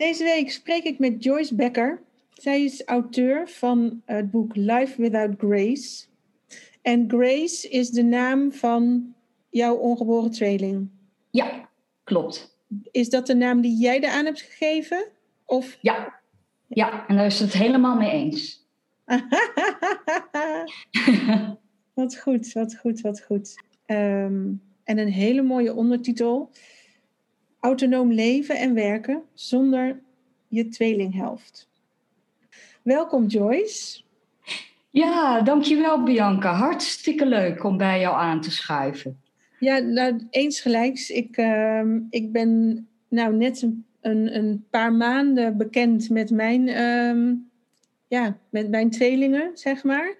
Deze week spreek ik met Joyce Becker. Zij is auteur van het boek Life Without Grace. En Grace is de naam van jouw ongeboren tweeling. Ja, klopt. Is dat de naam die jij eraan hebt gegeven? Of? Ja. ja, en daar is het helemaal mee eens. wat goed, wat goed, wat goed. Ehm, en een hele mooie ondertitel autonoom leven en werken zonder je tweelinghelft. Welkom Joyce. Ja, dankjewel Bianca. Hartstikke leuk om bij jou aan te schuiven. Ja, nou, eens gelijks. Ik, uh, ik ben nou net een, een, een, paar maanden bekend met mijn, uh, ja, met mijn tweelingen, zeg maar.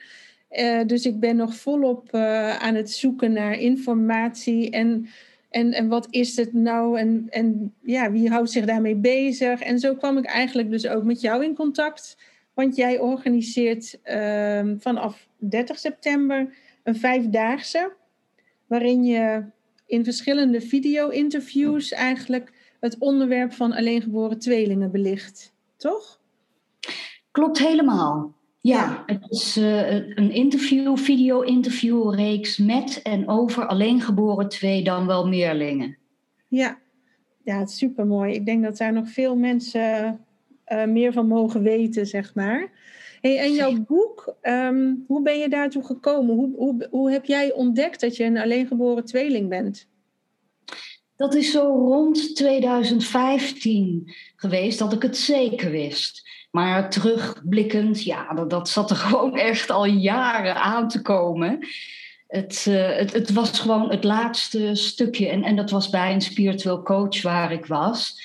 Uh, dus ik ben nog volop uh, aan het zoeken naar informatie en en, en wat is het nou? En, en ja, wie houdt zich daarmee bezig? En zo kwam ik eigenlijk dus ook met jou in contact. Want jij organiseert uh, vanaf 30 september een vijfdaagse. Waarin je in verschillende video-interviews eigenlijk het onderwerp van alleengeboren tweelingen belicht. Toch? Klopt helemaal. Ja, het is uh, een interview, video-interview reeks met en over alleengeboren twee dan wel meerlingen. Ja, ja het is super mooi. Ik denk dat daar nog veel mensen uh, meer van mogen weten, zeg maar. Hey, en jouw boek, um, hoe ben je daartoe gekomen? Hoe, hoe, hoe heb jij ontdekt dat je een alleengeboren tweeling bent? Dat is zo rond 2015 geweest dat ik het zeker wist. Maar terugblikkend, ja, dat, dat zat er gewoon echt al jaren aan te komen. Het, uh, het, het, was gewoon het laatste stukje. En, en dat was bij een spiritueel coach waar ik was.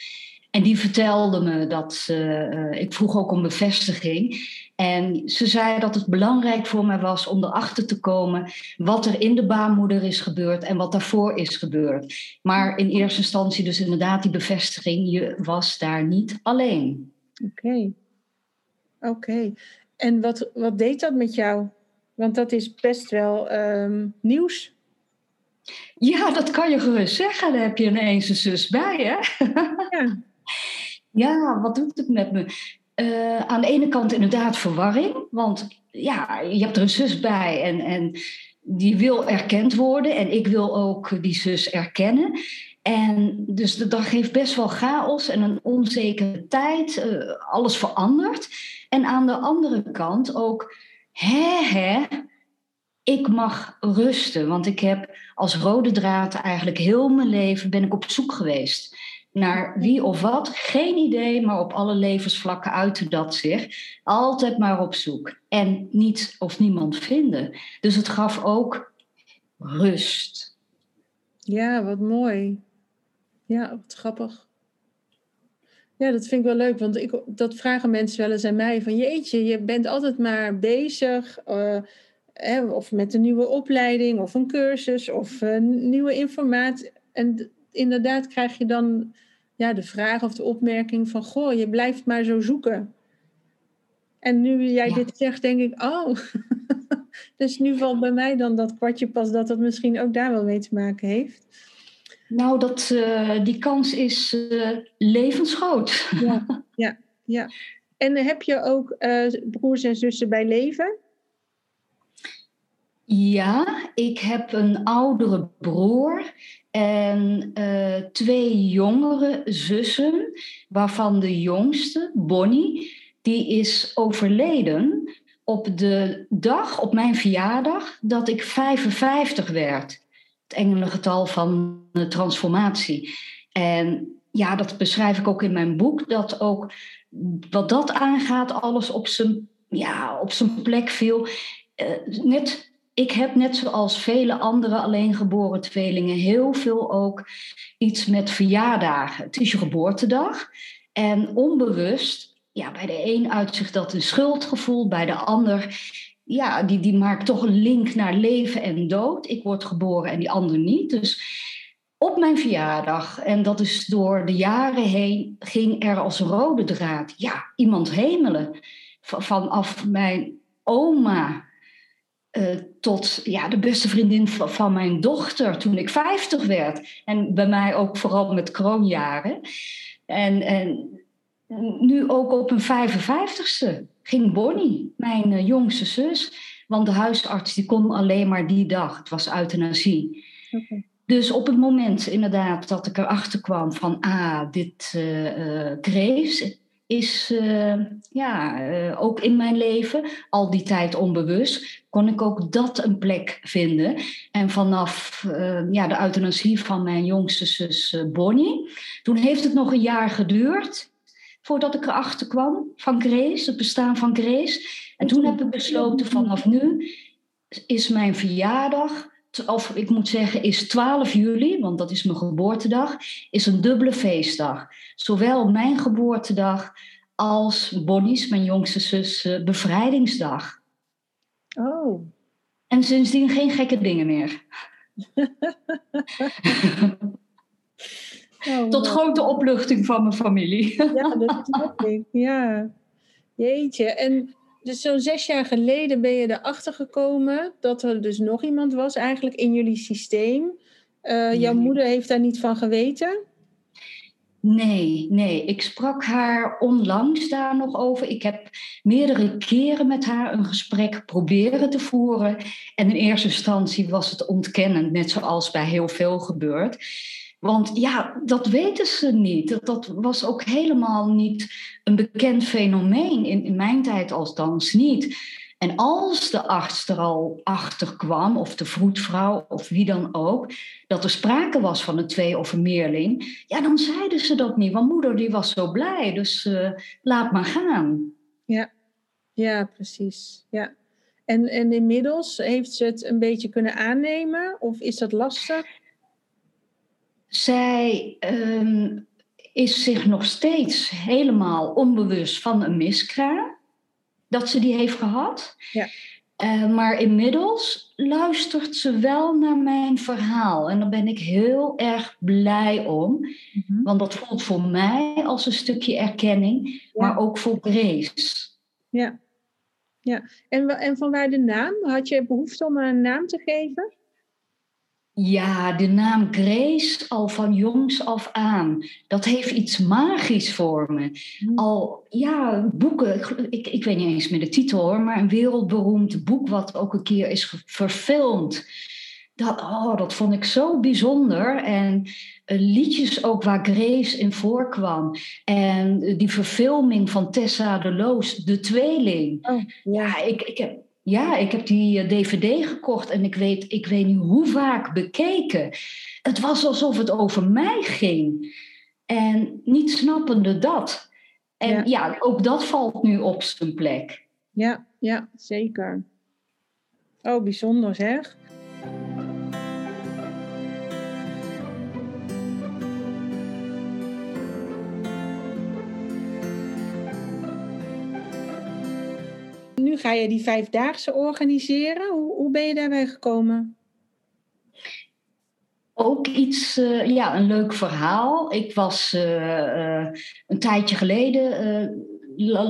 En die vertelde me dat. Uh, ik vroeg ook om bevestiging. En ze zei dat het belangrijk voor mij was om erachter te komen wat er in de baarmoeder is gebeurd en wat daarvoor is gebeurd. Maar in eerste instantie dus inderdaad die bevestiging, je was daar niet alleen. Oké. Oké. En wat, wat deed dat met jou? Want dat is best wel um, nieuws. Ja, dat kan je gerust zeggen. Daar heb je ineens een zus bij, hè? Ja. ja, wat doet het met me? Uh, aan de ene kant inderdaad verwarring. Want ja, je hebt er een zus bij en, en die wil erkend worden. En ik wil ook die zus erkennen. En dus dat geeft best wel chaos en een onzekere tijd. Uh, alles verandert. En aan de andere kant ook, hè, hè, ik mag rusten. Want ik heb als rode draad eigenlijk heel mijn leven ben ik op zoek geweest naar wie of wat. Geen idee, maar op alle levensvlakken uitte dat zich. Altijd maar op zoek. En niets of niemand vinden. Dus het gaf ook rust. Ja, wat mooi. Ja, wat grappig. Ja, dat vind ik wel leuk, want ik, dat vragen mensen wel eens aan mij. Van jeetje, je bent altijd maar bezig. Hè, of met een nieuwe opleiding, of een cursus, of uh, nieuwe informatie. En inderdaad krijg je dan ja, de vraag of de opmerking van... Goh, je blijft maar zo zoeken. En nu jij dit zegt, denk ik, oh, Dus nu valt bij mij dan dat kwartje pas dat dat misschien ook daar wel mee te maken heeft. Nou, dat, uh, die kans is uh, levensgroot. Ja, ja, ja. En heb je ook uh, broers en zussen bij leven? Ja, ik heb een oudere broer en uh, twee jongere zussen, waarvan de jongste, Bonnie, die is overleden op de dag, op mijn verjaardag, dat ik 55 werd. Het engelengetal van de transformatie. En ja, dat beschrijf ik ook in mijn boek, dat ook wat dat aangaat, alles op zijn, ja, op zijn plek viel. Uh, net ik heb net zoals vele andere alleengeboren tweelingen heel veel ook iets met verjaardagen. Het is je geboortedag. En onbewust, ja, bij de een uitzicht dat een schuldgevoel, bij de ander, ja, die, die maakt toch een link naar leven en dood. Ik word geboren en die ander niet. Dus op mijn verjaardag, en dat is door de jaren heen, ging er als rode draad, ja, iemand hemelen. Vanaf mijn oma uh, tot ja, de beste vriendin van, van, mijn dochter toen ik 50 werd. En bij mij ook vooral met kroonjaren. En, en nu ook op een 55ste ging Bonnie, mijn uh, jongste zus. Want de huisarts die kon alleen maar die dag. Het was euthanasie. Okay. Dus op het moment inderdaad dat ik erachter kwam van... ah, dit uh, Grace is uh, ja, uh, ook in mijn leven, al die tijd onbewust, kon ik ook dat een plek vinden. En vanaf uh, ja, de euthanasie van mijn jongste zus Bonnie, toen heeft het nog een jaar geduurd voordat ik erachter kwam van Grace, het bestaan van Grace. En toen heb ik besloten vanaf nu is mijn verjaardag of ik moet zeggen, is 12 juli, want dat is mijn geboortedag, is een dubbele feestdag. Zowel mijn geboortedag als Bonnie's, mijn jongste zus, uh, bevrijdingsdag. Oh. En sindsdien geen gekke dingen meer. oh, Tot grote opluchting van mijn familie. ja, dat snap ik. Ja. Jeetje. En dus zo'n zes jaar geleden ben je erachter gekomen dat er dus nog iemand was eigenlijk in jullie systeem. Uh, jouw moeder heeft daar niet van geweten? Nee, nee. Ik sprak haar onlangs daar nog over. Ik heb meerdere keren met haar een gesprek proberen te voeren. En in eerste instantie was het ontkennend, net zoals bij heel veel gebeurt. Want ja, dat weten ze niet. Dat, dat was ook helemaal niet een bekend fenomeen in, in mijn tijd althans niet. En als de arts er al achter kwam, of de vroedvrouw, of wie dan ook, dat er sprake was van een twee- of een meerling, ja, dan zeiden ze dat niet. Want moeder die was zo blij, dus uh, laat maar gaan. Ja, ja precies. Ja. En, en inmiddels heeft ze het een beetje kunnen aannemen, of is dat lastig? Zij um, is zich nog steeds helemaal onbewust van een miskraam. Dat ze die heeft gehad. Ja. Uh, maar inmiddels luistert ze wel naar mijn verhaal. En daar ben ik heel erg blij om. Mm-hmm. Want dat voelt voor mij als een stukje erkenning, ja. maar ook voor Grace. Ja, ja. En, en vanwaar de naam? Had je behoefte om een naam te geven? Ja, de naam Grace al van jongs af aan. Dat heeft iets magisch voor me. Hmm. Al, ja, boeken, ik, ik weet niet eens meer de titel hoor, maar een wereldberoemd boek wat ook een keer is verfilmd. Dat, oh, dat vond ik zo bijzonder. En uh, liedjes ook waar Grace in voorkwam. En uh, die verfilming van Tessa de Loos, De Tweeling. Oh, ja. ja, ik, ik heb ja, ik heb die dvd eh, gekocht en ik weet, ik weet niet hoe vaak bekeken. Het was alsof het over mij ging. En niet snappende dat. En ja, ja ook dat valt nu op zijn plek. Ja, ja, zeker. Oh, bijzonder zeg. Ga je die vijfdaagse organiseren. Hoe, hoe ben je daarbij gekomen? Ook iets, uh, ja, een leuk verhaal. Ik was uh, uh, een tijdje geleden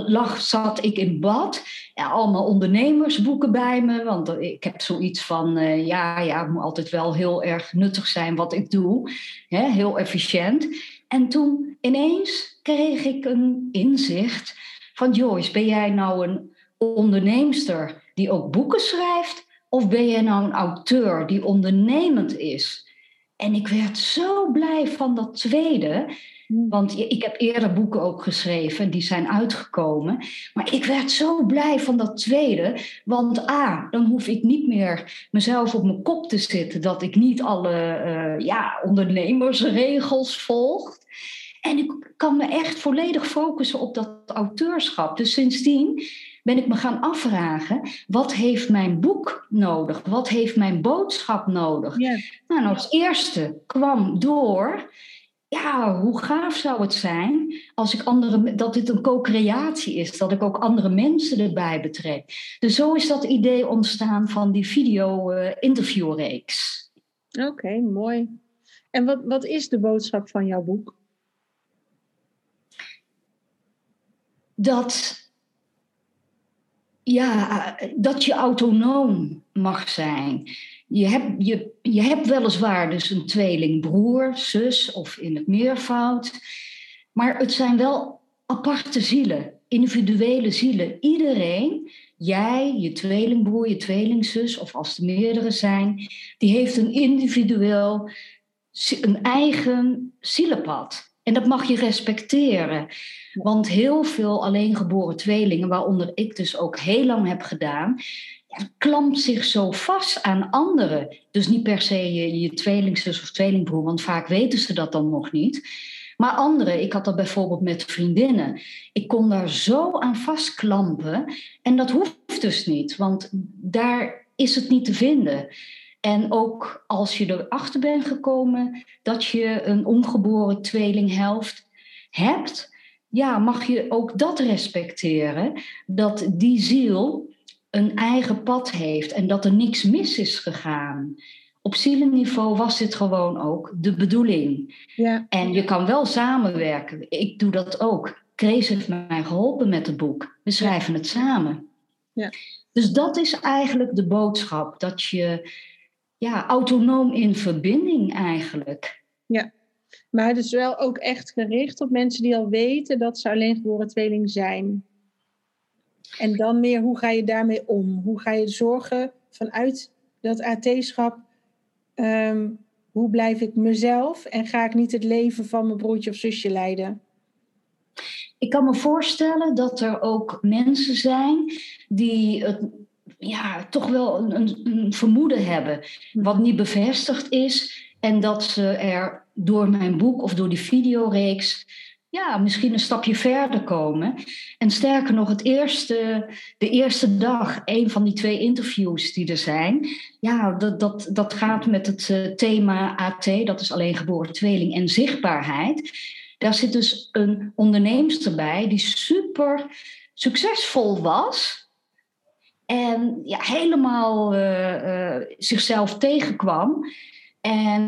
lag, zat ik in bad. Ja, allemaal ondernemersboeken bij me. Want ik heb zoiets van, ja, ja, het moet altijd wel heel erg nuttig zijn wat ik doe. Hè, heel efficiënt. En toen ineens kreeg ik een inzicht van Joyce, ben jij nou een onderneemster die ook boeken schrijft? Of ben jij nou een auteur die ondernemend is? En ik werd zo blij van dat tweede. Hmm. Want ik heb eerder boeken ook geschreven, die zijn uitgekomen. Maar ik werd zo blij van dat tweede. Want A, dan hoef ik niet meer mezelf op mijn kop te zitten dat ik niet alle uh, ja, ondernemersregels volg. En ik kan me echt volledig focussen op dat auteurschap. Dus sindsdien ben ik me gaan afvragen: wat heeft mijn boek nodig? Wat heeft mijn boodschap nodig? Nou, als eerste kwam door. Ja, hoe gaaf zou het zijn als ik andere, dat dit een co-creatie is, dat ik ook andere mensen erbij betrek. Dus zo is dat idee ontstaan van die video-interviewreeks. Uh, Oké, mooi. En wat, wat is de boodschap van jouw boek? Dat ja, dat je autonoom mag zijn. Je hebt, je, je hebt weliswaar dus een tweeling broer, zus of in het meervoud. Maar het zijn wel aparte zielen, individuele zielen. Iedereen, jij, je tweelingbroer, je tweelingzus of als er meerdere zijn, die heeft een individueel, een eigen zielenpad. En dat mag je respecteren. Want heel veel alleengeboren tweelingen, waaronder ik dus ook heel lang heb gedaan, ja, klampt zich zo vast aan anderen. Dus niet per se je, je tweelingzus of tweelingbroer, want vaak weten ze dat dan nog niet. Maar anderen, ik had dat bijvoorbeeld met vriendinnen. Ik kon daar zo aan vastklampen. En dat hoeft dus niet, want daar is het niet te vinden. En ook als je erachter bent gekomen dat je een ongeboren tweelinghelft hebt, ja, mag je ook dat respecteren. Dat die ziel een eigen pad heeft en dat er niks mis is gegaan. Op zielenniveau was dit gewoon ook de bedoeling. Ja. En je kan wel samenwerken. Ik doe dat ook. Chris heeft mij geholpen met het boek. We schrijven het samen. Ja. Dus dat is eigenlijk de boodschap. Dat je ja, autonoom in verbinding eigenlijk. Ja, maar het is wel ook echt gericht op mensen die al weten dat ze alleen geboren tweeling zijn. En dan meer, hoe ga je daarmee om? Hoe ga je zorgen vanuit dat AT-schap? Ehm, hoe blijf ik mezelf en ga ik niet het leven van mijn broertje of zusje leiden? Ik kan me voorstellen dat er ook mensen zijn die het ja, toch wel een, een, vermoeden hebben, wat niet bevestigd is. En dat ze er door mijn boek of door die videoreeks ja, misschien een stapje verder komen. En sterker nog, het eerste, de eerste dag, een van die twee interviews die er zijn, ja, dat, dat, dat gaat met het uh, thema AT, dat is alleen geboren tweeling en zichtbaarheid. Daar zit dus een onderneemster bij die super succesvol was en ja, helemaal uh, uh, zichzelf tegenkwam. En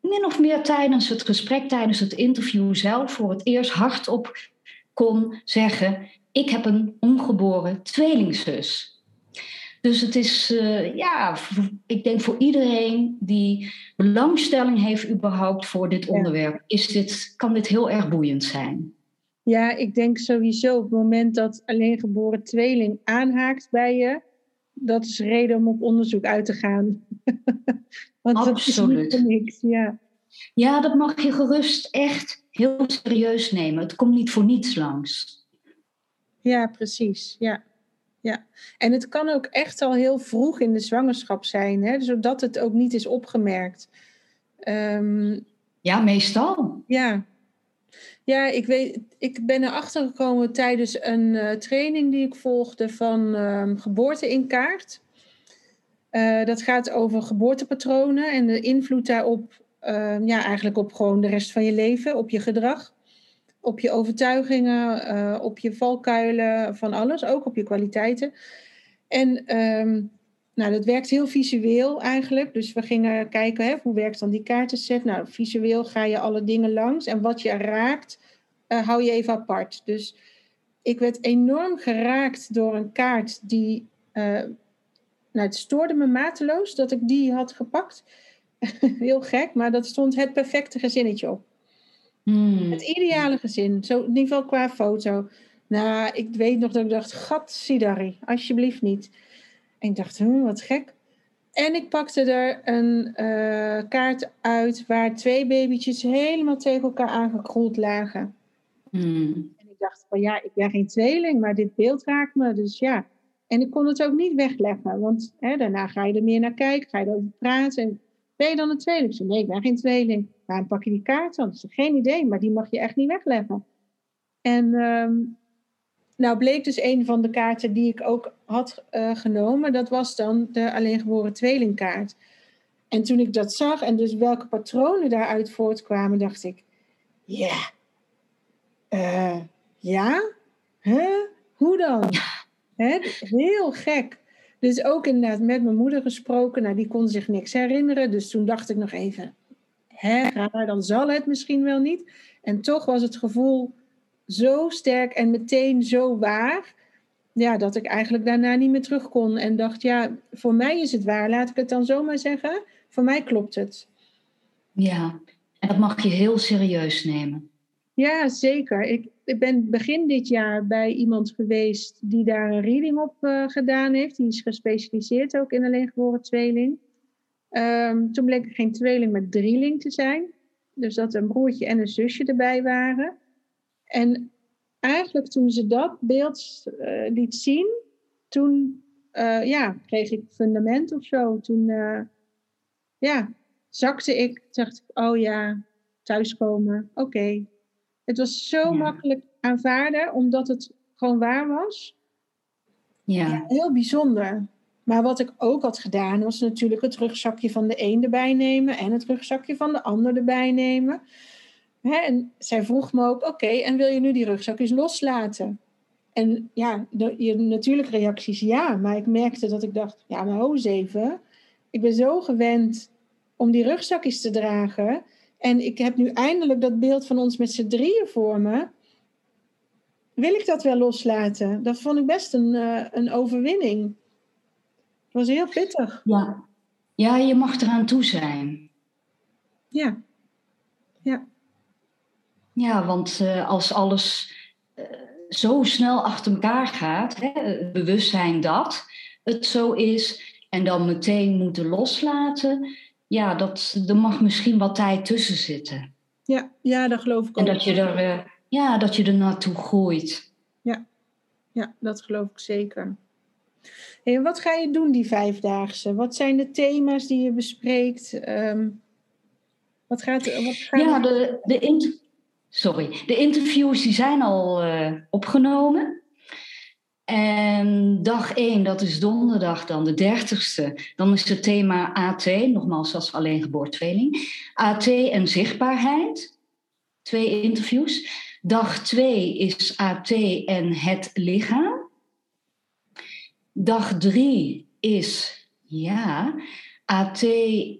min of meer tijdens het gesprek, tijdens het interview zelf, voor het eerst hardop kon zeggen: Ik heb een ongeboren tweelingzus. Dus het is, uh, ja, ik denk voor iedereen die belangstelling heeft überhaupt voor dit onderwerp, is dit, kan dit heel erg boeiend zijn. Ja, ik denk sowieso op het moment dat alleen geboren tweeling aanhaakt bij je, dat is reden om op onderzoek uit te gaan. Want Absoluut. dat is niet niks. Ja. ja, dat mag je gerust echt heel serieus nemen. Het komt niet voor niets langs. Ja, precies. Ja. Ja, en het kan ook echt al heel vroeg in de zwangerschap zijn, hè, zodat het ook niet is opgemerkt. Um, ja, meestal. Ja, ja, ik, weet, ik ben erachter gekomen tijdens een uh, training die ik volgde van uh, geboorte in kaart. Uh, dat gaat over geboortepatronen en de invloed daarop, ehm, ja, eigenlijk op gewoon de rest van je leven, op je gedrag, op je overtuigingen, eh, op je valkuilen, van alles, ook op je kwaliteiten. En um, nou, dat werkt heel visueel eigenlijk. Dus we gingen kijken, hè, hoe werkt dan die kaartenset? Nou, visueel ga je alle dingen langs. En wat je raakt, uh, hou je even apart. Dus ik werd enorm geraakt door een kaart die. Uh, nou, het stoorde me mateloos dat ik die had gepakt. Heel gek, maar dat stond het perfecte gezinnetje op. Hmm. Het ideale gezin, zo in ieder geval qua foto. Nou, ik weet nog dat ik dacht, gat Sidari, alsjeblieft niet. En ik dacht, hm, wat gek. En ik pakte er een uh, kaart uit waar twee babytjes helemaal tegen elkaar aangekroeld lagen. Hmm. En ik dacht van ja, ik ben geen tweeling, maar dit beeld raakt me. Dus ja. En ik kon het ook niet wegleggen, want hè, daarna ga je er meer naar kijken, ga je erover praten. En ben je dan een tweeling? Ik zei, nee, ik ben geen tweeling. Waarom pak je die kaart dan? Zei, geen idee, maar die mag je echt niet wegleggen. En um, nou bleek dus een van de kaarten die ik ook had uh, genomen, dat was dan de alleengeboren tweelingkaart. En toen ik dat zag en dus welke patronen daaruit voortkwamen, dacht ik, ja, yeah. uh, ja, huh? hoe dan? Hè? Heel gek. Dus ook inderdaad met mijn moeder gesproken. Nou, die kon zich niks herinneren. Dus toen dacht ik nog even, hè, raar, dan zal het misschien wel niet. En toch was het gevoel zo sterk en meteen zo waar. Ja, dat ik eigenlijk daarna niet meer terug kon. En dacht, ja, voor mij is het waar. Laat ik het dan zomaar zeggen. Voor mij klopt het. Ja, en dat mag je heel serieus nemen. Ja, zeker. Ik, ik ben begin dit jaar bij iemand geweest die daar een reading op uh, gedaan heeft. Die is gespecialiseerd ook in alleengeboren tweeling. Um, toen bleek er geen tweeling, maar drieling te zijn. Dus dat een broertje en een zusje erbij waren. En eigenlijk toen ze dat beeld uh, liet zien, toen uh, ja, kreeg ik fundament of zo. Toen uh, ja, zakte ik, dacht ik, oh ja, thuiskomen, oké. Het was zo makkelijk aanvaarden, omdat het gewoon waar was. Ja. ja. Heel bijzonder. Maar wat ik ook had gedaan, was natuurlijk het rugzakje van de een erbij nemen en het rugzakje van de ander erbij nemen. Hè, en zij vroeg me ook, oké, en wil je nu die rugzakjes loslaten? En ja, de, je natuurlijk reacties ja, maar ik merkte dat ik dacht, ja, maar ho eens even. Ik ben zo gewend om die rugzakjes te dragen. En ik heb nu eindelijk dat beeld van ons met z'n drieën voor me. Wil ik dat wel loslaten? Dat vond ik best een, uh, een overwinning. Het was heel pittig. Ja. ja, je mag eraan toe zijn. Ja. Ja. Ja, want uh, als alles uh, zo snel achter elkaar gaat, hè, het bewustzijn dat het zo is, en dan meteen moeten loslaten, ja, dat, er mag misschien wat tijd tussen zitten. Ja, ja dat geloof ik ook. En dat je er, uh, ja, dat je er naartoe groeit. Ja, ja dat geloof ik zeker. Hey, wat ga je doen die vijfdaagse? Wat zijn de thema's die je bespreekt? Um, wat gaat, wat gaat ja, de, de, sorry, de interviews die zijn al uh, opgenomen. En dag 1, dat is donderdag dan, de 30ste. Dan is het thema AT, nogmaals, is alleen geboortweeling. AT en zichtbaarheid. Twee interviews. Dag 2 is AT en het lichaam. Dag 3 is, ja, AT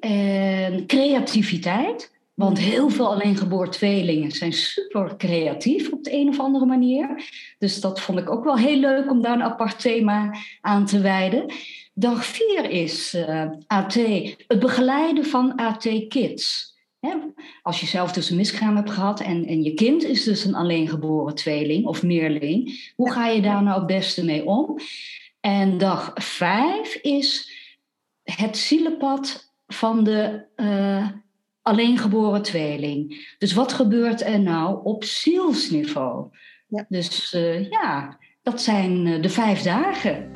en creativiteit. Want heel veel alleengeboren tweelingen zijn super creatief op de een of andere manier. Dus dat vond ik ook wel heel leuk om daar een apart thema aan te wijden. Dag vier is uh, eh, AT, het begeleiden van AT Kids. als je zelf dus een miskraam hebt gehad en, en je kind is dus een alleengeboren tweeling of meerling, hoe ga je daar nou het beste mee om? En dag vijf is het zielenpad van de uh, alleen geboren tweeling. Dus wat gebeurt er nou op zielsniveau? Ja. Dus uh, ja, dat zijn uh, de vijf dagen.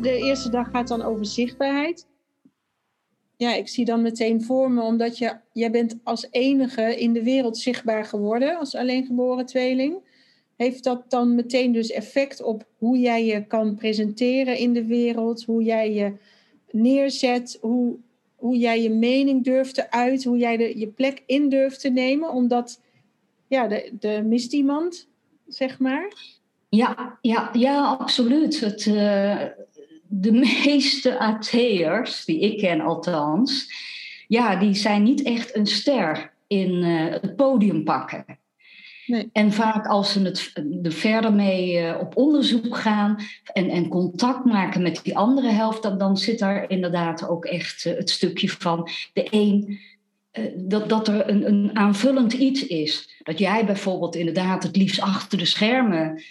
De eerste dag gaat dan over zichtbaarheid. Ja, ik zie dan meteen voor me, omdat je, jij bent als enige in de wereld zichtbaar geworden als alleengeboren tweeling heeft dat dan meteen dus effect op hoe jij je kan presenteren in de wereld, hoe jij je neerzet, hoe, hoe jij je mening durft te uiten, hoe jij de, je plek in durft te nemen, omdat ja, de, de mist iemand, zeg maar. Ja, ja, ja absoluut. Het, uh, de meeste AT'ers, die ik ken althans, ja, die zijn niet echt een ster in uh, het podium pakken. En vaak als ze het, er verder mee uh, op onderzoek gaan en, en contact maken met die andere helft, dan, dan zit daar inderdaad ook echt uh, het stukje van de een. dat, dat er een, een aanvullend iets is. Dat jij bijvoorbeeld inderdaad het liefst achter de schermen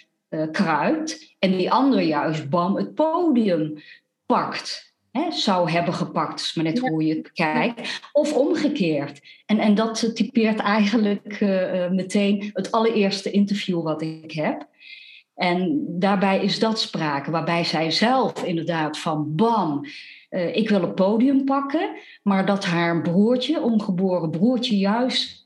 kruipt en die andere juist bam het podium pakt hè, zou hebben gepakt. is maar net hoe je het kijkt. Of omgekeerd. En, en dat typeert eigenlijk uh, meteen het allereerste interview wat ik heb. En daarbij is dat sprake, waarbij zij zelf inderdaad van bam, uh, ik wil het podium pakken, maar dat haar broertje, ongeboren broertje, juist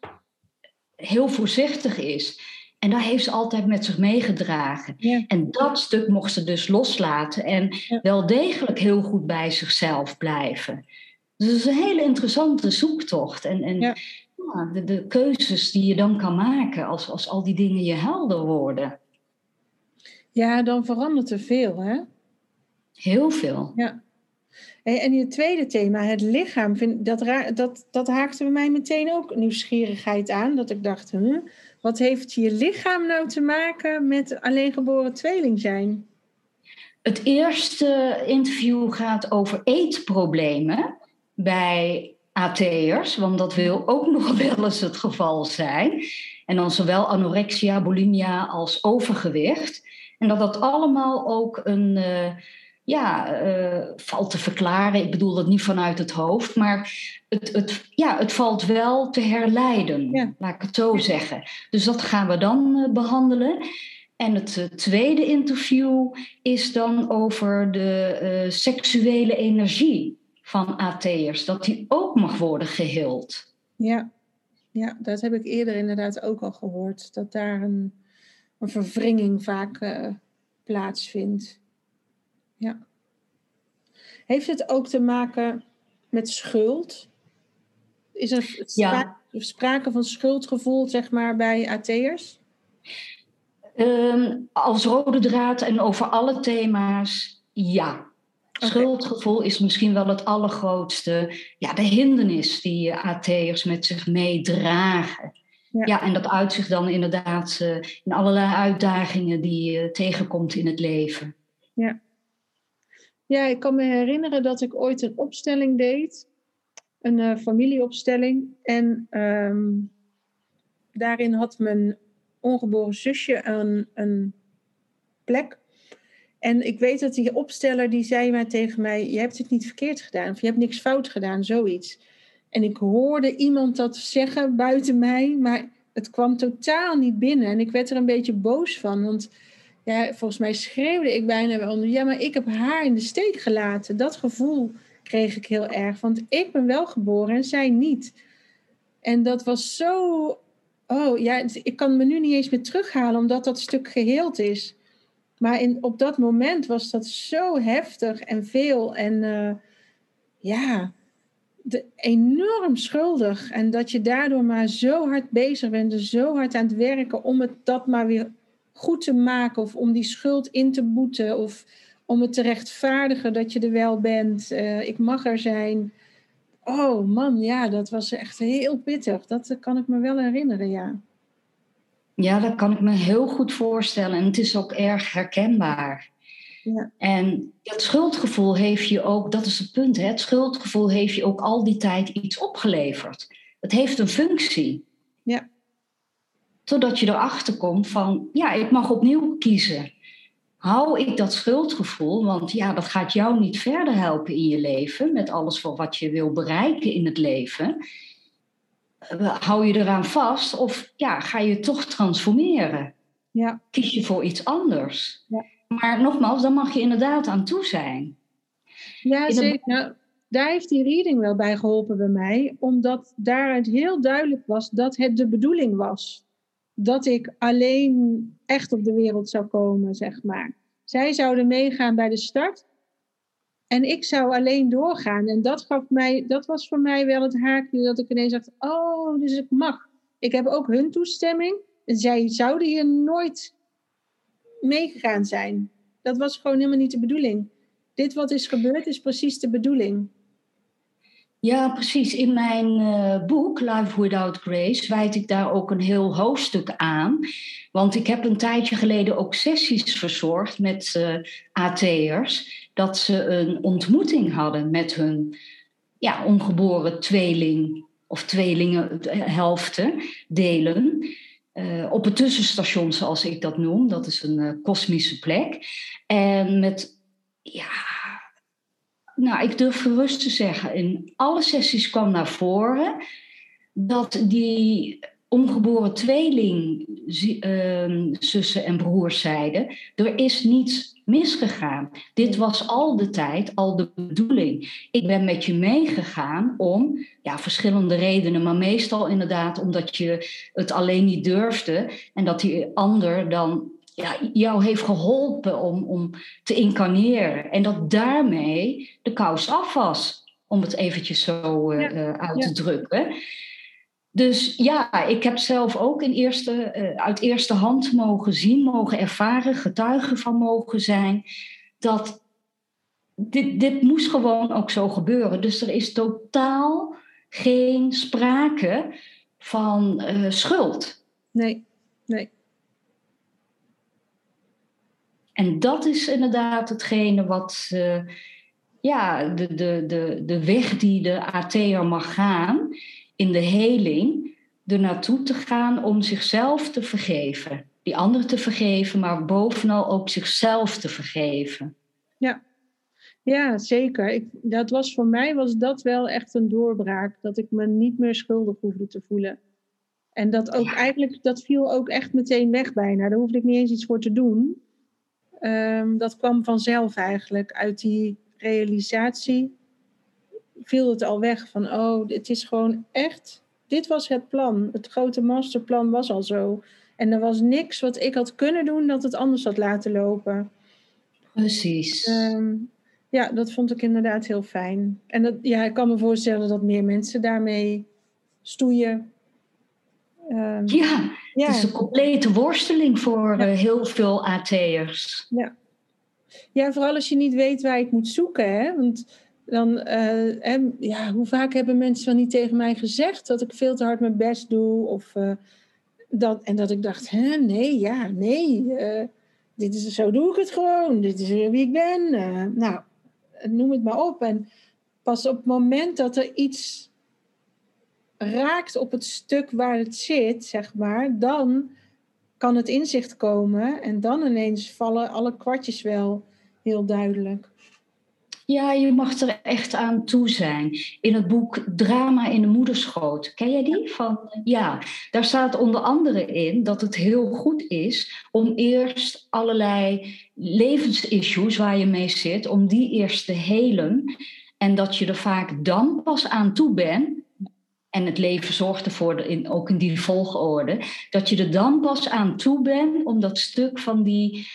heel voorzichtig is. En dat heeft ze altijd met zich meegedragen. En dat stuk mocht ze dus loslaten en wel degelijk heel goed bij zichzelf blijven. Dus het is een hele interessante zoektocht. En, en ja. de, de, keuzes die je dan kan maken als, als al die dingen je helder worden. Ja, dan verandert er veel, hè? Heel veel. Ja. En je tweede thema, het lichaam, vind, dat, dat, dat haakte bij mij meteen ook nieuwsgierigheid aan. Dat ik dacht, huh, wat heeft je lichaam nou te maken met alleengeboren tweeling zijn? Het eerste interview gaat over eetproblemen bij AT'ers, want dat wil ook nog wel eens het geval zijn. En dan zowel anorexia, bulimia als overgewicht. En dat dat allemaal ook een, uh, ja, uh, valt te verklaren. Ik bedoel dat niet vanuit het hoofd, maar het, het, ja, het valt wel te herleiden, laat ik het zo zeggen. Dus dat gaan we dan uh, behandelen. En het uh, tweede interview is dan over de seksuele energie van AT'ers, dat die ook mag worden geheeld. Ja. ja, dat heb ik eerder inderdaad ook al gehoord, dat daar een, een verwringing vaak plaatsvindt. Ja. Heeft het ook te maken met schuld? Is er sprake, sprake van schuldgevoel, zeg maar, bij AT'ers? Um, als rode draad en over alle thema's, ja. Schuldgevoel is misschien wel het allergrootste. Ja, de hindernis die AT'ers met zich meedragen. Ja. ja. en dat uitzicht dan inderdaad uh, in allerlei uitdagingen die je tegenkomt in het leven. Ja. Ja, ik kan me herinneren dat ik ooit een opstelling deed, een uh, familieopstelling. En ehm, daarin had mijn ongeboren zusje een, een plek. En ik weet dat die opsteller die zei maar tegen mij: Je hebt het niet verkeerd gedaan, of je hebt niks fout gedaan, zoiets. En ik hoorde iemand dat zeggen buiten mij, maar het kwam totaal niet binnen. En ik werd er een beetje boos van, want ja, volgens mij schreeuwde ik bijna wel onder. Ja, maar ik heb haar in de steek gelaten. Dat gevoel kreeg ik heel erg. Want ik ben wel geboren en zij niet. En dat was zo. Oh ja, ik kan me nu niet eens meer terughalen omdat dat stuk geheeld is. Maar in, op dat moment was dat zo heftig en veel. En uh, ja, de, enorm schuldig. En dat je daardoor maar zo hard bezig bent, zo hard aan het werken om het dat maar weer goed te maken of om die schuld in te boeten of om het te rechtvaardigen dat je er wel bent. Uh, ik mag er zijn. Oh man, ja, dat was echt heel pittig. Dat kan ik me wel herinneren, ja. Ja, dat kan ik me heel goed voorstellen. En het is ook erg herkenbaar. Ja. En dat schuldgevoel heeft je ook, dat is het punt, hè? het schuldgevoel heeft je ook al die tijd iets opgeleverd. Het heeft een functie. Ja. Totdat je erachter komt van, ja, ik mag opnieuw kiezen. Hou ik dat schuldgevoel, want ja, dat gaat jou niet verder helpen in je leven, met alles voor wat je wil bereiken in het leven. Eh, hou je eraan vast of ja, ga je toch transformeren? Ja. Kies je voor iets anders? Ja. Maar nogmaals, dan mag je inderdaad aan toe zijn. Ja, zeker. Nou, daar heeft die reading wel bij geholpen bij mij, omdat daaruit heel duidelijk was dat het de bedoeling was dat ik alleen echt op de wereld zou komen, zeg maar. Zij zouden meegaan bij de start en ik zou alleen doorgaan. En dat, gaf mij, dat was voor mij wel het haakje dat ik ineens dacht, oh, dus ik mag. Ik heb ook hun toestemming. En zij zouden hier nooit meegegaan zijn. Dat was gewoon helemaal niet de bedoeling. dit wat is gebeurd is precies de bedoeling. Ja, precies. In mijn uh, boek Life Without Grace wijd ik daar ook een heel hoofdstuk aan. Want ik heb een tijdje geleden ook sessies verzorgd met uh, eh, AT'ers. Dat ze een ontmoeting hadden met hun ja, ongeboren tweeling of tweelingenhelften delen. Uh, op het tussenstation, zoals ik dat noem. Dat is een kosmische plek. En met ja, nou, ik durf gerust te zeggen, in alle sessies kwam naar voren dat die ongeboren tweeling uh, zussen en broers zeiden, er is niets misgegaan. Dit was al de tijd, al de bedoeling. Ik ben met je meegegaan om, ja, verschillende redenen, maar meestal inderdaad omdat je het alleen niet durfde en dat die ander dan ja, jou heeft geholpen om, om te incarneren. En dat daarmee de kous af was, om het eventjes zo uh, uit te drukken. Dus ja, ik heb zelf ook in eerste, uh, uit eerste hand mogen zien, mogen ervaren, getuige van mogen zijn, dat dit, dit moest gewoon ook zo gebeuren. Dus er is totaal geen sprake van uh, schuld. Nee, nee. En dat is inderdaad hetgene wat, uh, ja, de, de, de, de weg die de AT'er mag gaan in de heling, er naartoe te gaan om zichzelf te vergeven. Die anderen te vergeven, maar bovenal ook zichzelf te vergeven. Ja, ja zeker. Ik, dat was voor mij was dat wel echt een doorbraak. Dat ik me niet meer schuldig hoefde te voelen. En dat ook eigenlijk, dat viel ook echt meteen weg bijna. Daar hoefde ik niet eens iets voor te doen. Ehm, dat kwam vanzelf eigenlijk. Uit die realisatie viel het al weg van, oh, het is gewoon echt, dit was het plan. Het grote masterplan was al zo. En er was niks wat ik had kunnen doen dat het anders had laten lopen. Precies. Ehm, ja, dat vond ik inderdaad heel fijn. En dat, ja, ik kan me voorstellen dat meer mensen daarmee stoeien. Um, ja, ja. Het is een complete worsteling voor eh, heel veel AT'ers. Ja. ja, vooral als je niet weet waar je het moet zoeken. Hè? Want dan, uh, ja, hoe vaak hebben mensen wel niet tegen mij gezegd dat ik veel te hard mijn best doe? Of, uh, dat, en dat ik dacht, hè, nee, ja, nee, dit is, zo doe ik het gewoon. Dit is wie ik ben. nou, noem het maar op. En pas op het moment dat er iets raakt op het stuk waar het zit, zeg maar, dan kan het inzicht komen en dan ineens vallen alle kwartjes wel heel duidelijk. Ja, je mag er echt aan toe zijn. In het boek Drama in de moederschoot. Ken jij die? Van, ja, daar staat onder andere in dat het heel goed is om eerst allerlei levensissues waar je mee zit, om die eerst te helen. En dat je er vaak dan pas aan toe bent en het leven zorgt ervoor, in, ook in die volgorde, dat je er dan pas aan toe bent om dat stuk van die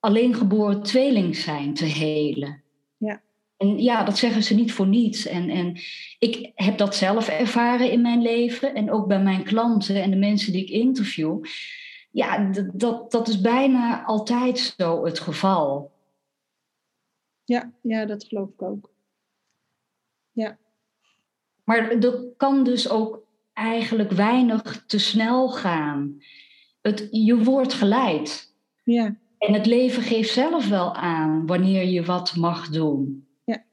alleen geboren tweeling zijn te helen. Ja. En ja, dat zeggen ze niet voor niets. En, en ik heb dat zelf ervaren in mijn leven en ook bij mijn klanten en de mensen die ik interview. Ja, dat, dat is bijna altijd zo het geval. Ja, ja, dat geloof ik ook. Maar er kan dus ook eigenlijk weinig te snel gaan. Het, je wordt geleid. Ja. En het leven geeft zelf wel aan wanneer je wat mag doen. Ja.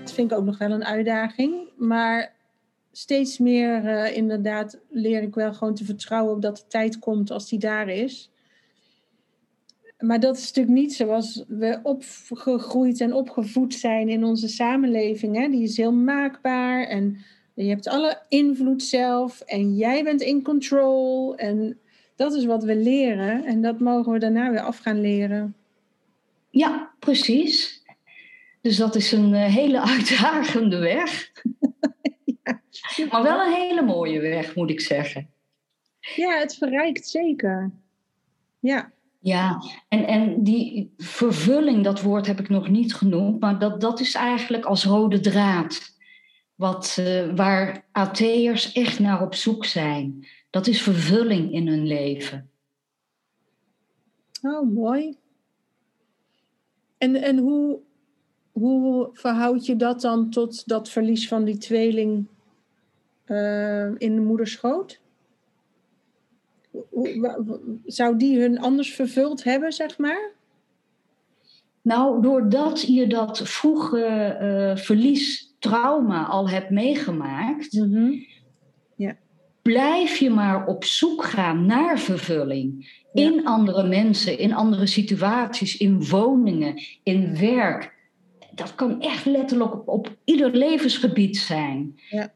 Dat vind ik ook nog wel een uitdaging. Maar steeds meer uh, inderdaad leer ik wel gewoon te vertrouwen op dat de tijd komt als die daar is. Maar dat is natuurlijk niet zoals we opgegroeid en opgevoed zijn in onze samenleving. Hè? Die is heel maakbaar en je hebt alle invloed zelf en jij bent in control. En dat is wat we leren en dat mogen we daarna weer af gaan leren. Ja, precies. Dus dat is een uh, hele uitdagende weg. Maar wel een hele mooie weg, moet ik zeggen. Ja, het verrijkt zeker. Ja. Ja, en, en die vervulling, dat woord heb ik nog niet genoemd, maar dat, dat is eigenlijk als rode draad. wat, uh, waar AT'ers echt naar op zoek zijn. Dat is vervulling in hun leven. Oh, mooi. En, en hoe, hoe verhoud je dat dan tot dat verlies van die tweeling uh, in de moederschoot? Zou die hun anders vervuld hebben, zeg maar? Nou, doordat je dat vroege uh, verlies, trauma al hebt meegemaakt, mm ja. blijf je maar op zoek gaan naar vervulling. In andere mensen, in andere situaties, in woningen, in werk. Dat kan echt letterlijk op, op ieder levensgebied zijn. Ja.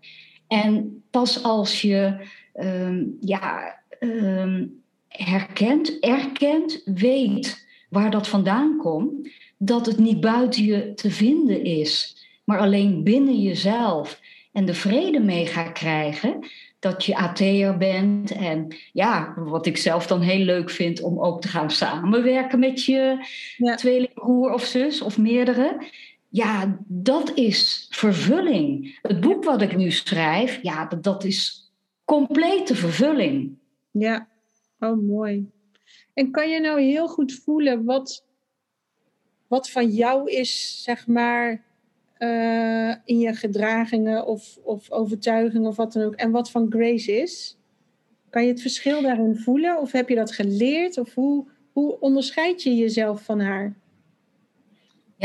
En pas als je um, ja, um, herkent, erkent, weet waar dat vandaan komt, dat het niet buiten je te vinden is, maar alleen binnen jezelf. En de vrede mee gaat krijgen dat je AT'er bent. En ja, wat ik zelf dan heel leuk vind om ook te gaan samenwerken met je ja. tweelingbroer of zus of meerdere. Ja, dat is vervulling. Het boek wat ik nu schrijf, ja, dat, is complete vervulling. Ja, oh mooi. En kan je nou heel goed voelen wat, wat van jou is, zeg maar, uh, in je gedragingen of, of overtuigingen of wat dan ook, en wat van Grace is? Kan je het verschil daarin voelen of heb je dat geleerd? Of hoe, hoe onderscheid je jezelf van haar?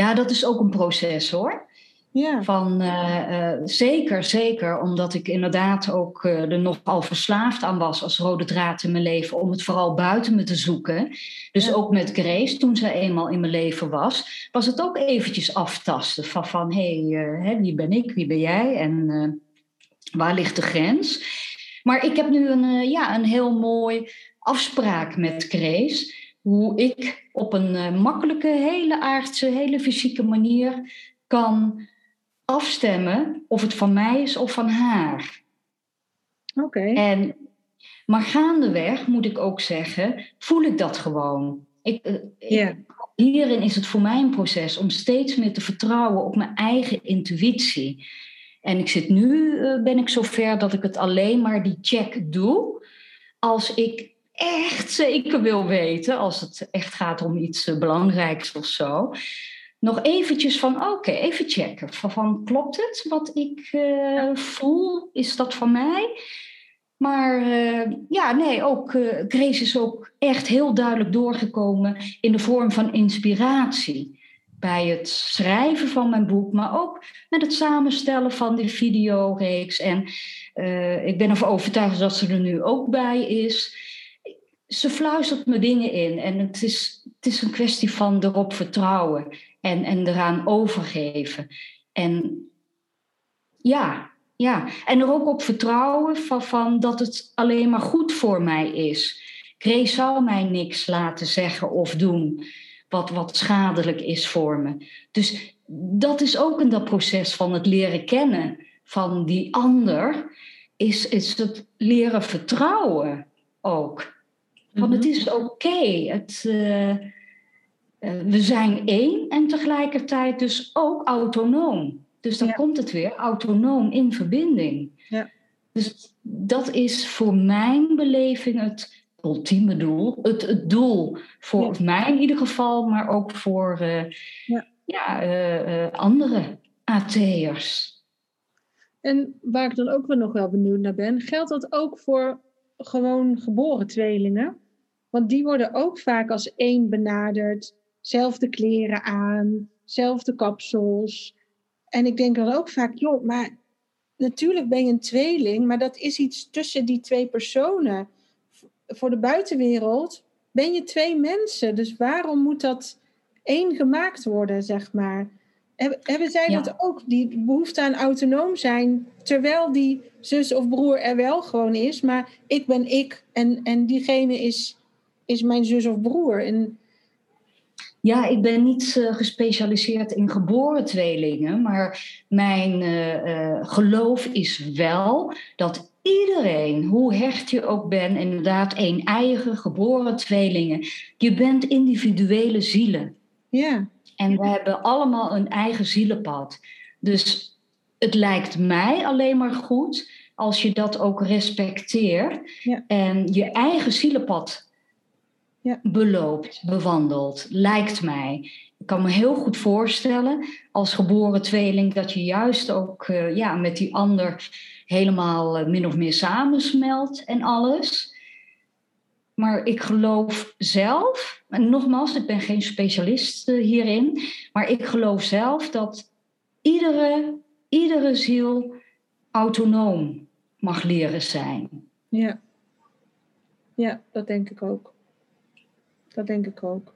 Ja, dat is ook een proces hoor. Ja. Van, uh, uh, zeker, zeker, omdat ik inderdaad ook uh, er nogal verslaafd aan was als rode draad in mijn leven, om het vooral buiten me te zoeken. Dus ja. ook met Grace, toen zij eenmaal in mijn leven was, was het ook eventjes aftasten van, van hé, hey, wie ben ik, wie ben jij en waar ligt de grens? Maar ik heb nu een, ja, een heel mooi afspraak met Grace, hoe ik op een makkelijke, hele aardse, hele fysieke manier kan afstemmen of het van mij is of van haar. Oké. En Maar gaandeweg moet ik ook zeggen, voel ik dat gewoon. Ik, yeah. hierin is het voor mij een proces om steeds meer te vertrouwen op mijn eigen intuïtie. En ik zit nu, uh, ben ik zover dat ik het alleen maar die check doe. Als ik echt zeker wil weten, als het echt gaat om iets uh, belangrijks of zo nog eventjes van, oké, even checken. Van, van, klopt het wat ik uh, voel? Is dat van mij? Maar uh, ja, nee, ook uh, Grace is ook echt heel duidelijk doorgekomen in de vorm van inspiratie. Bij het schrijven van mijn boek, maar ook met het samenstellen van die videoreeks. En ik ben ervan overtuigd dat ze er nu ook bij is. Ze fluistert me dingen in en het is, het is een kwestie van erop vertrouwen en, en eraan overgeven. En ja, ja, en er ook op vertrouwen van, van dat het alleen maar goed voor mij is. Grace zal mij niks laten zeggen of doen wat, wat schadelijk is voor me. Dus dat is ook in dat proces van het leren kennen van die ander, is, is het leren vertrouwen ook. Want het mhm. is oké. Okay. Het. Uh, uh, we zijn één en tegelijkertijd dus ook autonoom. Dus dan Ja. komt het weer, autonoom in verbinding. Ja. Dus dat is voor mijn beleving het ultieme doel. Het, het doel voor mij in ieder geval, maar ook voor eh, Ja. eh, eh, andere AT'ers. En waar ik dan ook wel nog wel benieuwd naar ben, geldt dat ook voor gewoon geboren tweelingen? Want die worden ook vaak als één benaderd, zelfde kleren aan, zelfde kapsels. En ik denk dan ook vaak, joh, maar natuurlijk ben je een tweeling, maar dat is iets tussen die twee personen. Voor de buitenwereld ben je twee mensen, dus waarom moet dat één gemaakt worden, zeg maar? Heb- Hebben zij Ja. dat ook, die behoefte aan autonoom zijn, terwijl die zus of broer er wel gewoon is, maar ik ben ik en, en diegene is, is mijn zus of broer. En, Ja, ik ben niet eh, gespecialiseerd in geboren tweelingen, maar mijn eh, eh, geloof is wel dat iedereen, hoe hecht je ook bent, inderdaad een eigen geboren tweelingen, je bent individuele zielen. ja, En we hebben allemaal een eigen zielenpad. Dus het lijkt mij alleen maar goed als je dat ook respecteert Ja. en je eigen zielenpad Ja. beloopt, bewandelt, lijkt mij. Ik kan me heel goed voorstellen als geboren tweeling dat je juist ook eh, ja, met die ander helemaal eh, min of meer samensmelt en alles. Maar ik geloof zelf, en nogmaals, ik ben geen specialist eh, hierin, maar ik geloof zelf dat iedere, iedere ziel autonoom mag leren zijn. Ja. Ja, dat denk ik ook. Dat denk ik ook.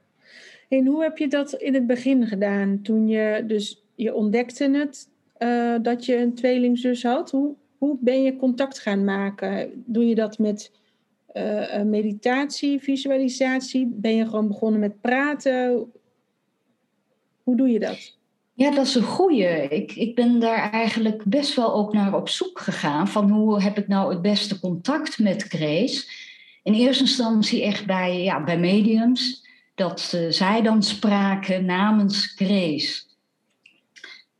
En hoe heb je dat in het begin gedaan? Toen je dus je ontdekte het eh, dat je een tweelingzus had. Hoe, hoe ben je contact gaan maken? Doe je dat met eh, meditatie, visualisatie? Ben je gewoon begonnen met praten? Hoe doe je dat? Ja, dat is een goeie. Ik, ik ben daar eigenlijk best wel ook naar op zoek gegaan. Van hoe heb ik nou het beste contact met Grace? In eerste instantie echt bij, ja, bij mediums. Dat eh, zij dan spraken namens Grace.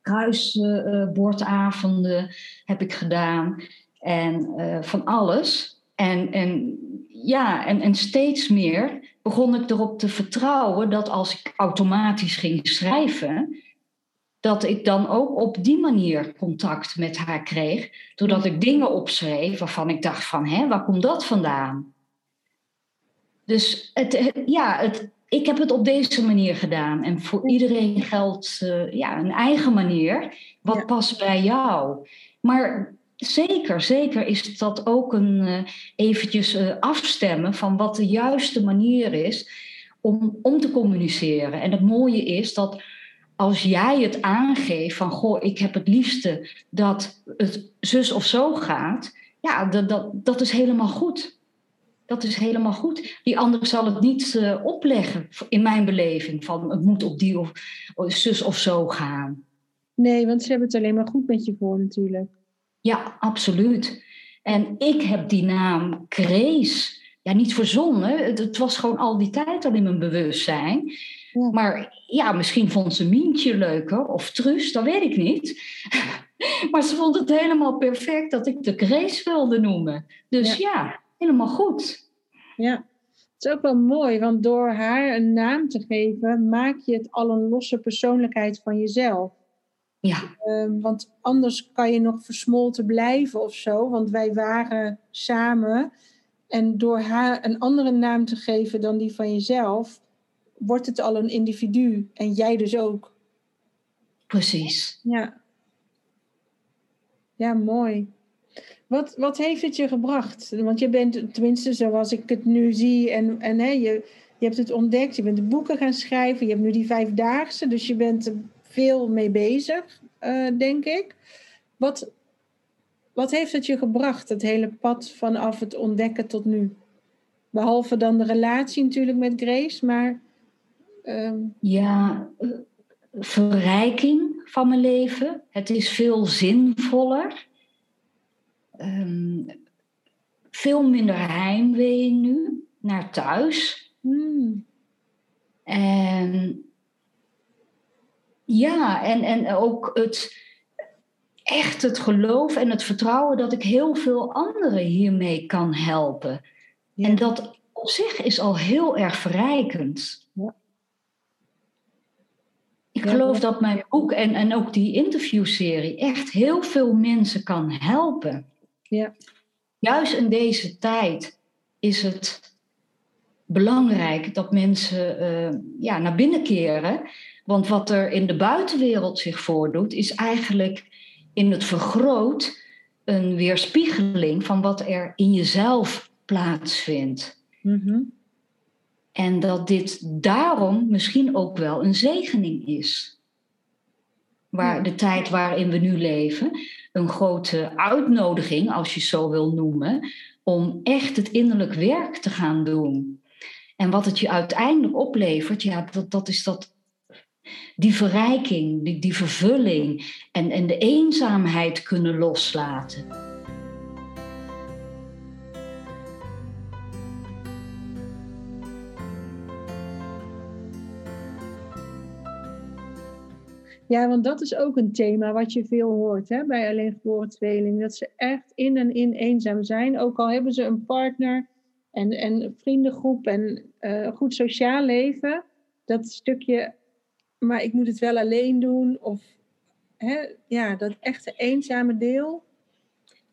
Kruisbordavonden heb ik gedaan. En eh, van alles. En, en ja, en, en steeds meer begon ik erop te vertrouwen dat als ik automatisch ging schrijven, dat ik dan ook op die manier contact met haar kreeg, doordat ik dingen opschreef waarvan ik dacht van, hé, waar komt dat vandaan? Dus het, ja, het, ik heb het op deze manier gedaan. En voor iedereen geldt eh, ja, een eigen manier. Wat Ja. past bij jou? Maar zeker, zeker is dat ook een eh, eventjes eh, afstemmen van wat de juiste manier is om, om te communiceren. En het mooie is dat als jij het aangeeft van goh, ik heb het liefste dat het zus of zo gaat, ja, dat, dat, dat is helemaal goed. Dat is helemaal goed. Die ander zal het niet eh, opleggen, in mijn beleving, van het moet op die of zus of zo gaan. Nee, want ze hebben het alleen maar goed met je voor natuurlijk. Ja, absoluut. En ik heb die naam Grace ja, niet verzonnen. Het, het was gewoon al die tijd al in mijn bewustzijn. Ja. Maar ja, misschien vond ze Mientje leuker of Truus, dat weet ik niet. maar ze vond het helemaal perfect dat ik de Grace wilde noemen. Dus ja, helemaal goed. Ja, het is ook wel mooi, want door haar een naam te geven, maak je het al een losse persoonlijkheid van jezelf. Ja, Ehm, want anders kan je nog versmolten blijven of zo, want wij waren samen. En door haar een andere naam te geven dan die van jezelf, wordt het al een individu. En jij dus ook. precies. Ja. Ja, mooi. Wat, wat heeft het je gebracht? Want je bent, tenminste zoals ik het nu zie, en, en hè, je, je hebt het ontdekt, je bent de boeken gaan schrijven, je hebt nu die vijfdaagse, dus je bent er veel mee bezig, eh, denk ik. Wat, wat heeft het je gebracht, het hele pad vanaf het ontdekken tot nu? Behalve dan de relatie natuurlijk met Grace, maar ehm, Ja, verrijking van mijn leven. Het is veel zinvoller. Ehm, veel minder heimwee nu naar thuis. hmm, En ja, en, en ook het echt het geloof en het vertrouwen dat ik heel veel anderen hiermee kan helpen. Ja. En dat op zich is al heel erg verrijkend. Ja. Ik Ja, geloof dat- dat mijn boek en, en ook die interviewserie echt heel veel mensen kan helpen. ja, Juist in deze tijd is het belangrijk dat mensen eh, ja, naar binnen keren. Want wat er in de buitenwereld zich voordoet, is eigenlijk in het vergroot een weerspiegeling van wat er in jezelf plaatsvindt. mhm, En dat dit daarom misschien ook wel een zegening is. Waar de tijd waarin we nu leven, een grote uitnodiging, als je het zo wil noemen, om echt het innerlijk werk te gaan doen. En wat het je uiteindelijk oplevert, ja, dat, dat is dat, die verrijking, die, die vervulling en, en de eenzaamheid kunnen loslaten. Ja, want dat is ook een thema wat je veel hoort hè, bij alleen geboren tweeling. Dat ze echt in en in eenzaam zijn. Ook al hebben ze een partner en, en een vriendengroep en uh, goed sociaal leven. Dat stukje, maar ik moet het wel alleen doen. Of hè, ja, dat echte eenzame deel.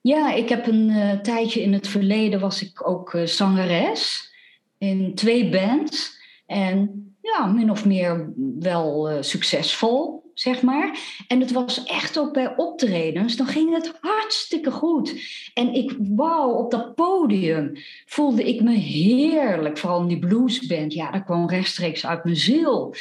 Ja, ik heb een uh, tijdje in het verleden was ik ook uh, zangeres in twee bands. En ja, min of meer wel uh, succesvol, zeg maar. En het was echt ook bij optredens, dan ging het hartstikke goed. En ik, wauw, op dat podium voelde ik me heerlijk. Vooral in die bluesband, ja, dat kwam rechtstreeks uit mijn ziel.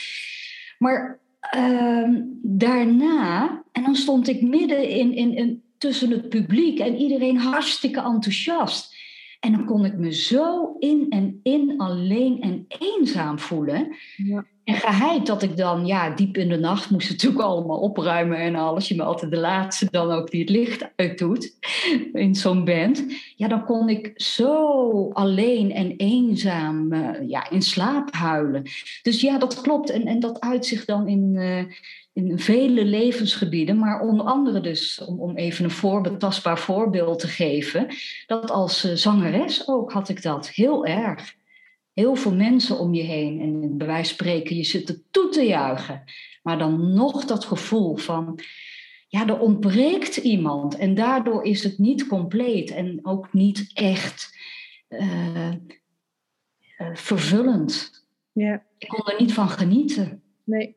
Maar uh, daarna, en dan stond ik midden in, in, in, tussen het publiek en iedereen hartstikke enthousiast. En dan kon ik me zo in en in alleen en eenzaam voelen. Ja. En geheid dat ik dan, ja, diep in de nacht moest natuurlijk allemaal opruimen en alles. Je bent altijd de laatste dan ook die het licht uitdoet in zo'n band. Ja, dan kon ik zo alleen en eenzaam uh, ja, in slaap huilen. Dus ja, dat klopt. En, en dat uitzicht dan in, uh, in vele levensgebieden, maar onder andere dus, om, om even een voorbeeld, tastbaar voorbeeld te geven, dat als uh, zangeres ook had ik dat heel erg. Heel veel mensen om je heen en bij wijze van spreken, je zit er toe te juichen, maar dan nog dat gevoel van, ja, er ontbreekt iemand en daardoor is het niet compleet en ook niet echt uh, uh, vervullend. Ja. Ik kon er niet van genieten. Nee.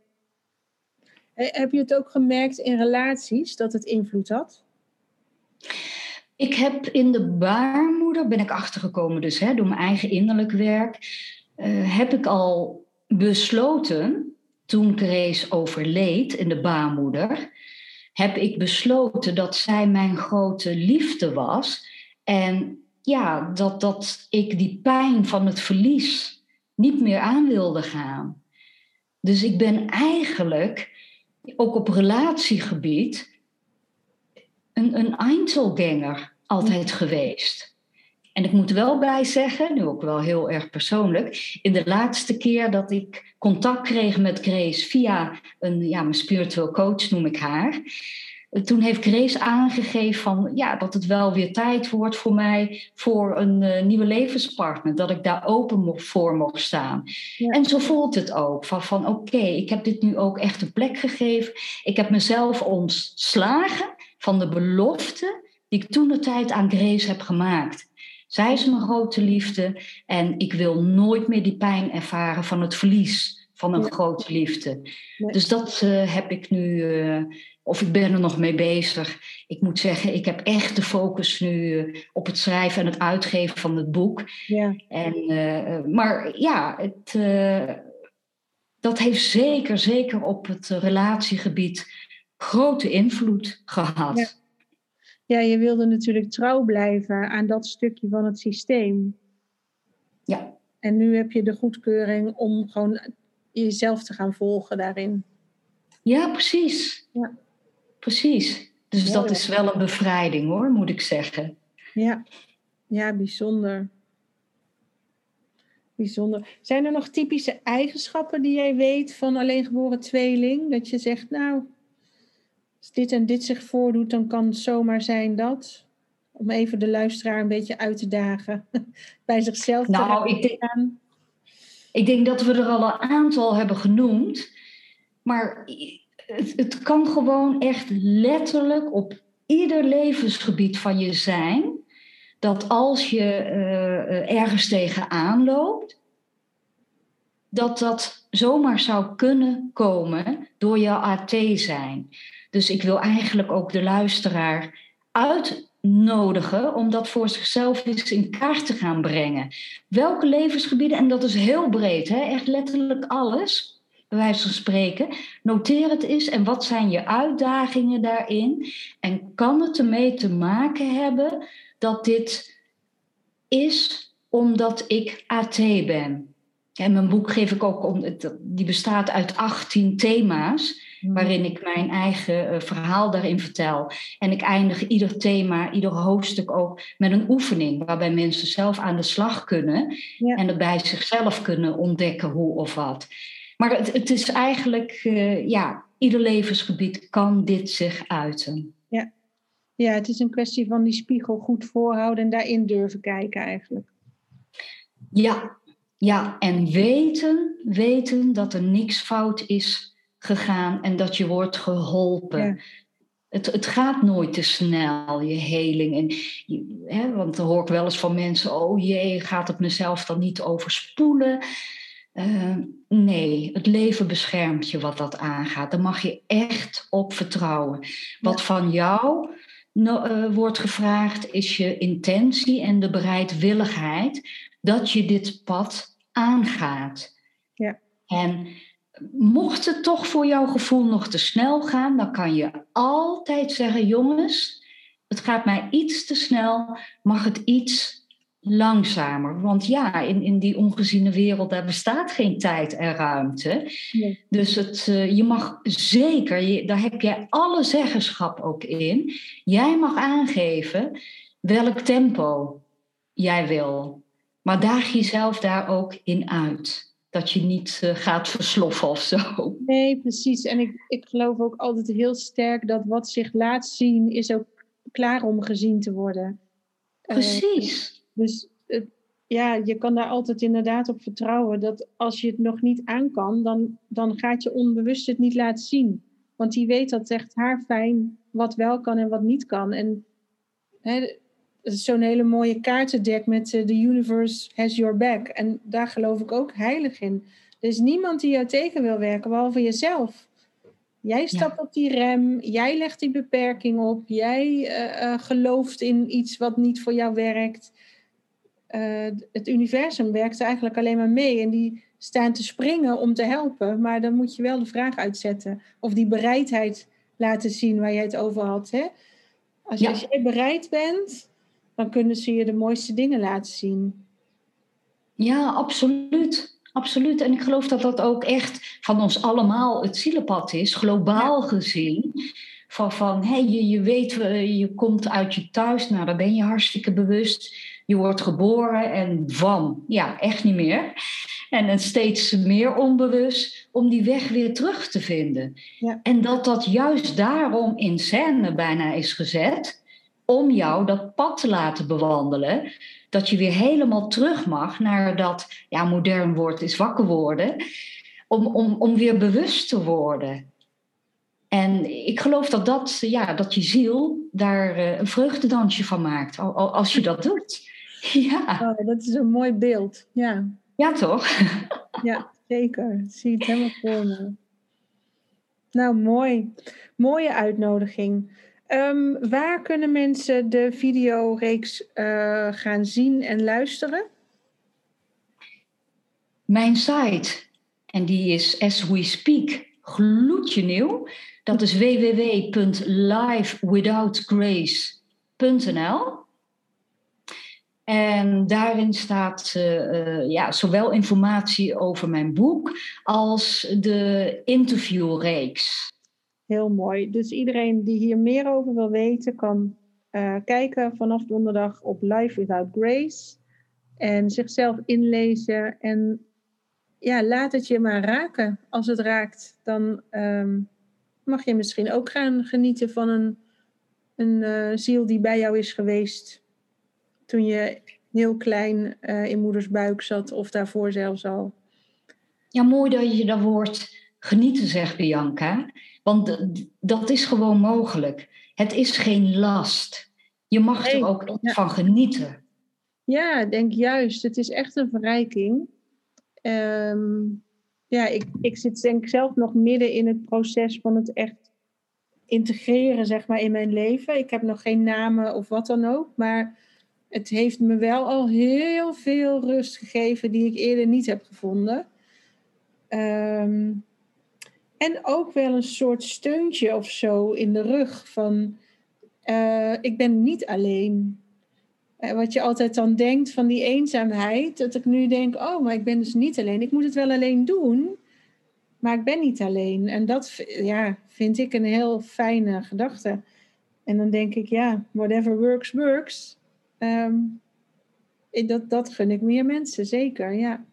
Heb je het ook gemerkt in relaties dat het invloed had? Ik heb in de baarmoeder, ben ik achtergekomen dus hè, door mijn eigen innerlijk werk, uh, heb ik al besloten, toen Grace overleed in de baarmoeder, heb ik besloten dat zij mijn grote liefde was. En ja, dat, dat ik die pijn van het verlies niet meer aan wilde gaan. Dus ik ben eigenlijk ook op relatiegebied een, een Einzelganger altijd geweest. En ik moet wel bij zeggen, nu ook wel heel erg persoonlijk, in de laatste keer dat ik contact kreeg met Grace via een, ja, mijn spiritual coach noem ik haar, toen heeft Grace aangegeven van, ja, dat het wel weer tijd wordt voor mij voor een uh, nieuwe levenspartner. Dat ik daar open voor mocht staan. Ja. En zo voelt het ook. Van, van oké, okay, ik heb dit nu ook echt een plek gegeven. Ik heb mezelf ontslagen van de belofte die ik toen de tijd aan Grace heb gemaakt. Zij is mijn grote liefde en ik wil nooit meer die pijn ervaren van het verlies van een grote liefde. Nee. Dus dat uh, heb ik nu... Uh, of ik ben er nog mee bezig. Ik moet zeggen, ik heb echt de focus nu uh, op het schrijven en het uitgeven van het boek. Ja. En, maar ja, het, dat heeft zeker, zeker op het relatiegebied grote invloed gehad. Ja. ja, je wilde natuurlijk trouw blijven aan dat stukje van het systeem. Ja. En nu heb je de goedkeuring om gewoon jezelf te gaan volgen daarin. Ja, precies. Ja. Precies. Dus ja, dat is wel een bevrijding hoor, moet ik zeggen. Ja, ja bijzonder. Bijzonder. Zijn er nog typische eigenschappen die jij weet van alleengeboren tweeling? Dat je zegt, nou, als dit en dit zich voordoet, dan kan het zomaar zijn dat. Om even de luisteraar een beetje uit te dagen. Bij zichzelf nou, te ik denk. Ik denk dat we er al een aantal hebben genoemd. Maar het, het kan gewoon echt letterlijk op ieder levensgebied van je zijn. Dat als je uh, ergens tegenaan loopt, dat dat zomaar zou kunnen komen door jouw AT zijn. Dus ik wil eigenlijk ook de luisteraar uitnodigen om dat voor zichzelf eens in kaart te gaan brengen. Welke levensgebieden, en dat is heel breed, hè? echt letterlijk alles bij wijze van spreken. Noteer het eens en wat zijn je uitdagingen daarin? En kan het ermee te maken hebben dat dit is omdat ik AT ben? En mijn boek geef ik ook om, die bestaat uit 18 thema's, waarin ik mijn eigen uh, verhaal daarin vertel. En ik eindig ieder thema, ieder hoofdstuk ook met een oefening, waarbij mensen zelf aan de slag kunnen ja. en het bij zichzelf kunnen ontdekken hoe of wat. Maar het, het is eigenlijk, uh, ja, ieder levensgebied kan dit zich uiten. Ja. ja, het is een kwestie van die spiegel goed voorhouden en daarin durven kijken eigenlijk. Ja, ja, en weten, weten dat er niks fout is gegaan en dat je wordt geholpen. Het, het gaat nooit te snel, je heling. En, hè, want dan hoor ik wel eens van mensen: oh jee, gaat het mezelf dan niet overspoelen? Uh, nee, het leven beschermt je wat dat aangaat. Daar mag je echt op vertrouwen. Wat van jou uh, wordt gevraagd, is je intentie en de bereidwilligheid dat je dit pad aangaat. Ja. En mocht het toch voor jouw gevoel nog te snel gaan, dan kan je altijd zeggen: jongens, het gaat mij iets te snel, mag het iets langzamer. Want ja, in, in die ongeziene wereld, daar bestaat geen tijd en ruimte. Dus het, uh, je mag zeker, je, daar heb jij alle zeggenschap ook in. Jij mag aangeven welk tempo jij wil. Maar daag jezelf daar ook in uit. Dat je niet uh, gaat versloffen of zo. Nee, precies. En ik, ik geloof ook altijd heel sterk dat wat zich laat zien, is ook klaar om gezien te worden. Precies. Uh, dus ja, je kan daar altijd inderdaad op vertrouwen dat als je het nog niet aan kan, dan, dan gaat je onbewust het niet laten zien. Want die weet dat echt haar fijn wat wel kan en wat niet kan. En hè, zo'n hele mooie kaartendek met uh, The Universe Has Your Back. En daar geloof ik ook heilig in. Er is niemand die jou tegen wil werken, behalve jezelf. Jij stapt op die rem, jij legt die beperking op, jij uh, uh, gelooft in iets wat niet voor jou werkt. Het universum werkt eigenlijk alleen maar mee en die staan te springen om te helpen, maar dan moet je wel de vraag uitzetten of die bereidheid laten zien waar jij het over had. Hè? Als, ja. als jij bereid bent, dan kunnen ze je de mooiste dingen laten zien. Ja, absoluut. Absoluut. En ik geloof dat dat ook echt van ons allemaal het zielenpad is, globaal ja. gezien. Van, van hey, je, je weet, je komt uit je thuis, nou daar ben je hartstikke bewust. Je wordt geboren en van, ja, echt niet meer. En, en steeds meer onbewust om die weg weer terug te vinden. Ja. En dat dat juist daarom in scène bijna is gezet, om jou dat pad te laten bewandelen. Dat je weer helemaal terug mag naar dat, ja, modern woord is wakker worden. Om, om, om weer bewust te worden. En ik geloof dat, dat, ja, dat je ziel daar uh, een vreugdedansje van maakt, als je dat doet. Ja. Oh, dat is een mooi beeld. Ja, ja toch? ja, zeker. Ik zie het helemaal voor me. Nou, mooi. Mooie uitnodiging. Um, waar kunnen mensen de videoreeks uh, gaan zien en luisteren? Mijn site, en die is as we speak gloedje nieuw. Dat is www.livewithoutgrace.nl. En daarin staat uh, ja, zowel informatie over mijn boek als de interviewreeks. Heel mooi. Dus iedereen die hier meer over wil weten, kan uh, kijken vanaf donderdag op Life Without Grace. En zichzelf inlezen. En ja, laat het je maar raken. Als het raakt, dan um, mag je misschien ook gaan genieten van een, een uh, ziel die bij jou is geweest toen je heel klein uh, in moeders buik zat of daarvoor zelfs al. Ja, mooi dat je dat woord genieten zegt, Bianca. Want dat is gewoon mogelijk. Het is geen last. Je mag nee, er ook ja. van genieten. Ja, ik denk juist. Het is echt een verrijking. Um, ja, ik, ik zit denk ik zelf nog midden in het proces van het echt integreren, zeg maar, in mijn leven. Ik heb nog geen namen of wat dan ook, maar het heeft me wel al heel veel rust gegeven die ik eerder niet heb gevonden. Um, en ook wel een soort steuntje of zo in de rug van uh, ik ben niet alleen. Uh, wat je altijd dan denkt van die eenzaamheid, dat ik nu denk, oh, maar ik ben dus niet alleen. Ik moet het wel alleen doen, maar ik ben niet alleen. En dat ja, vind ik een heel fijne gedachte. En dan denk ik, ja, whatever works, works. Um, dat, dat gun ik meer mensen, zeker, ja.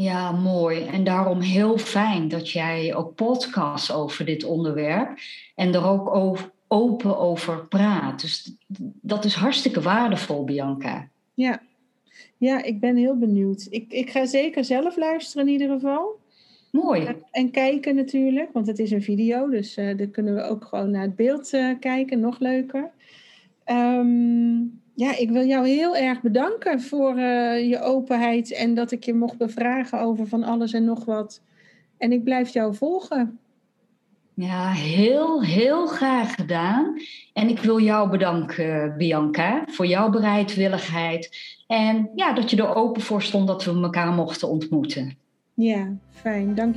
Ja, mooi. En daarom heel fijn dat jij ook podcast over dit onderwerp en er ook over, open over praat. Dus dat is hartstikke waardevol, Bianca. Ja, ja ik ben heel benieuwd. Ik, ik ga zeker zelf luisteren in ieder geval. Mooi. En kijken natuurlijk, want het is een video, dus uh, dan kunnen we ook gewoon naar het beeld uh, kijken, nog leuker. Um, ja, ik wil jou heel erg bedanken voor uh, je openheid en dat ik je mocht bevragen over van alles en nog wat. En ik blijf jou volgen. Ja, heel, heel graag gedaan. En ik wil jou bedanken, Bianca, voor jouw bereidwilligheid. En ja, dat je er open voor stond dat we elkaar mochten ontmoeten. Ja, fijn. Dank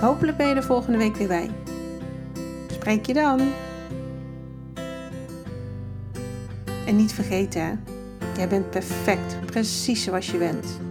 Hopelijk ben je er volgende week weer bij. Spreek je dan. En niet vergeten, hè? jij bent perfect, precies zoals je bent.